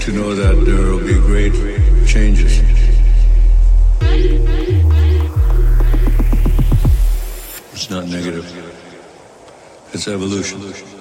to know that there will be great changes. It's not negative. It's evolution.